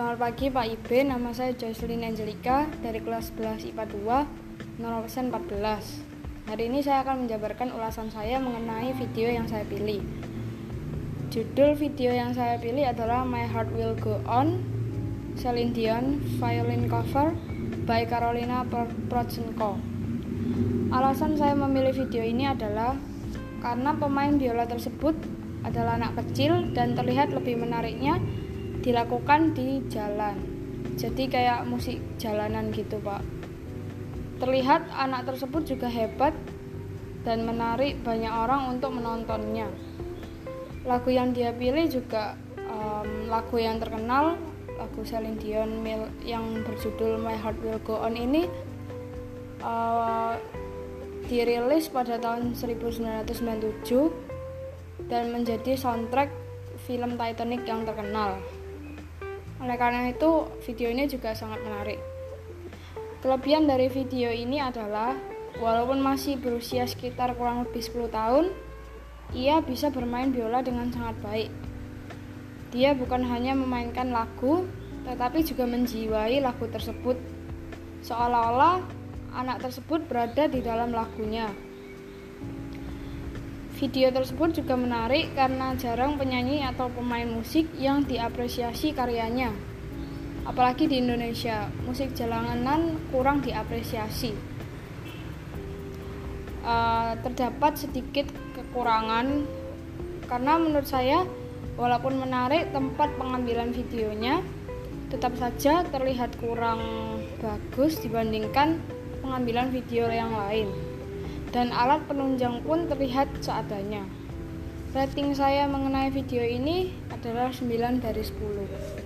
Selamat pagi Pak Ibe, nama saya Jocelyn Angelika dari kelas 11 IPA 2, nomor persen 14. Hari ini saya akan menjabarkan ulasan saya mengenai video yang saya pilih. Judul video yang saya pilih adalah My Heart Will Go On, Celine Dion, Violin Cover by Carolina Prochenko. Alasan saya memilih video ini adalah karena pemain biola tersebut adalah anak kecil dan terlihat lebih menariknya dilakukan di jalan. Jadi kayak musik jalanan gitu, Pak. Terlihat anak tersebut juga hebat dan menarik banyak orang untuk menontonnya. Lagu yang dia pilih juga um, lagu yang terkenal, lagu Celine Dion yang berjudul My Heart Will Go On ini uh, dirilis pada tahun 1997 dan menjadi soundtrack film Titanic yang terkenal. Oleh karena itu, video ini juga sangat menarik. Kelebihan dari video ini adalah, walaupun masih berusia sekitar kurang lebih 10 tahun, ia bisa bermain biola dengan sangat baik. Dia bukan hanya memainkan lagu, tetapi juga menjiwai lagu tersebut, seolah-olah anak tersebut berada di dalam lagunya. Video tersebut juga menarik karena jarang penyanyi atau pemain musik yang diapresiasi karyanya. Apalagi di Indonesia, musik jalanan kurang diapresiasi. Uh, terdapat sedikit kekurangan karena menurut saya walaupun menarik tempat pengambilan videonya tetap saja terlihat kurang bagus dibandingkan pengambilan video yang lain dan alat penunjang pun terlihat seadanya. Rating saya mengenai video ini adalah 9 dari 10.